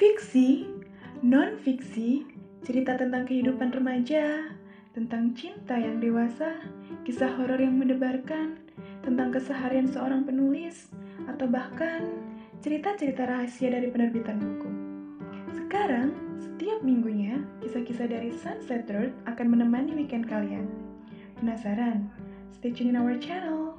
Fiksi, non-fiksi, cerita tentang kehidupan remaja, tentang cinta yang dewasa, kisah horor yang mendebarkan, tentang keseharian seorang penulis, atau bahkan cerita-cerita rahasia dari penerbitan buku. Sekarang, setiap minggunya, kisah-kisah dari Sunset Road akan menemani weekend kalian. Penasaran? Stay tune in our channel.